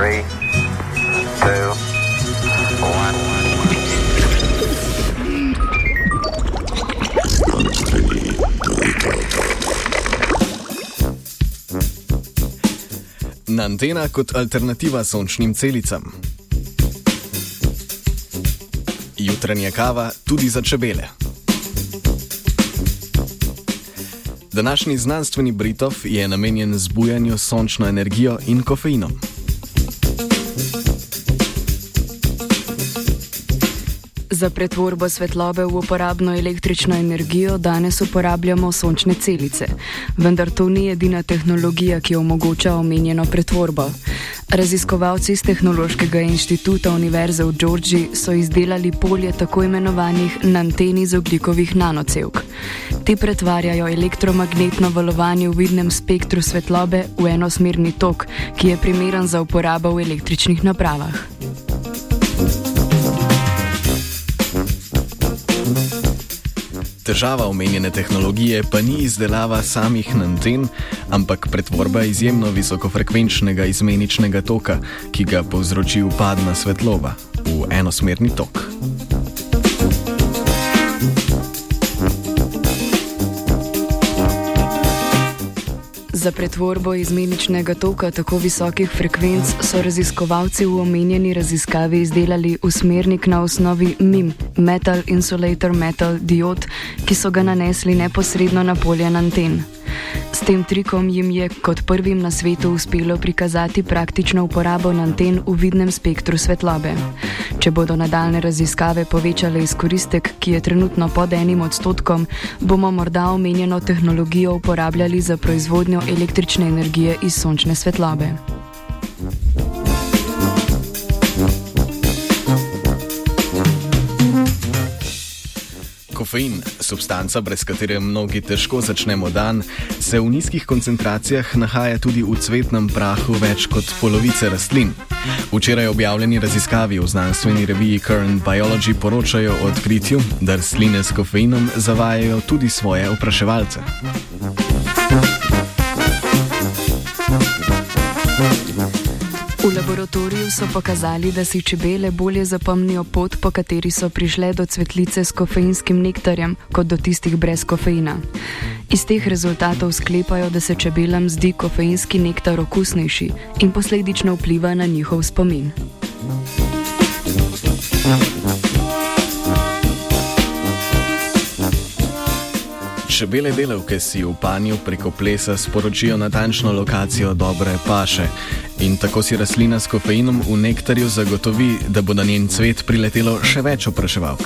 Three, two, one. Antena kot alternativa sončnim celicam. Jutranja kava tudi za čebele. Današnji znanstveni Britov je namenjen zbujanju sončno energijo in kofeinom. Za pretvorbo svetlobe v uporabno električno energijo danes uporabljamo sončne celice, vendar to ni edina tehnologija, ki omogoča omenjeno pretvorbo. Raziskovalci iz Tehnološkega inštituta Univerze v Georgiji so izdelali polje tako imenovanih nanteni z oglikovih nanocevk. Te pretvarjajo elektromagnetno valovanje v vidnem spektru svetlobe v enosmerni tok, ki je primeren za uporabo v električnih napravah. Težava omenjene tehnologije pa ni izdelava samih nanten, ampak pretvorba izjemno visokofrekvenčnega izmeničnega toka, ki ga povzroči upadna svetloba v enosmerni tok. Za pretvorbo izmeničnega toka tako visokih frekvenc so raziskovalci v omenjeni raziskavi izdelali usmernik na osnovi MIM, Metal Insulator Metal Diod, ki so ga nanesli neposredno na polje anten. S tem trikom jim je kot prvim na svetu uspelo prikazati praktično uporabo anten v vidnem spektru svetlobe. Če bodo nadaljne raziskave povečale izkoristek, ki je trenutno pod enim odstotkom, bomo morda omenjeno tehnologijo uporabljali za proizvodnjo električne energije iz sončne svetlobe. Kofein, substanca, brez katere mnogi težko začnemo dan, se v nizkih koncentracijah nahaja tudi v cvetnem prahu več kot polovice rastlin. Včeraj objavljeni raziskavi v znanstveni reviji Current Biology poročajo o odkritju, da rastline s kofeinom zavajajo tudi svoje opraševalce. V laboratoriju so pokazali, da si čebele bolje zapomnijo pot, po kateri so prišle do cvetlice s kofeinskim nektarjem, kot do tistih brez kofeina. Iz teh rezultatov sklepajo, da se čebelam zdi kofeinski nektar okusnejši in posledično vpliva na njihov spomin. Čebele delavke si v panju preko plesa sporočijo natančno lokacijo dobre paše in tako si rastlina s kofeinom v nektarju zagotovi, da bo na njen cvet priletelo še več opraševalk.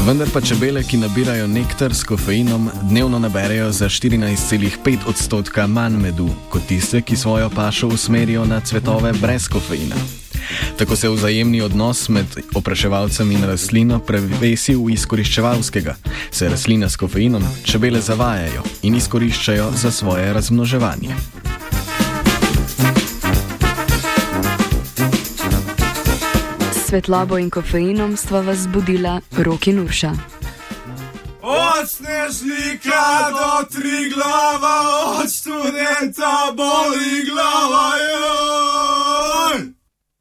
Vendar pa čebele, ki nabirajo nektar s kofeinom, dnevno naberejo za 14,5 odstotka manj medu kot tiste, ki svojo pašo usmerijo na cvetove brez kofeina. Tako se vzajemni odnos med opraševalcem in rastlino prevesi v izkoriščevalskega. Se rastlina s kofeinom čebele zavajajo in izkoriščajo za svoje razmnoževanje. Svetlobo in kofeinom stva vas zbudila Roki Nurša. Od snežnika do tri glava, od študenta boli glava. Jo!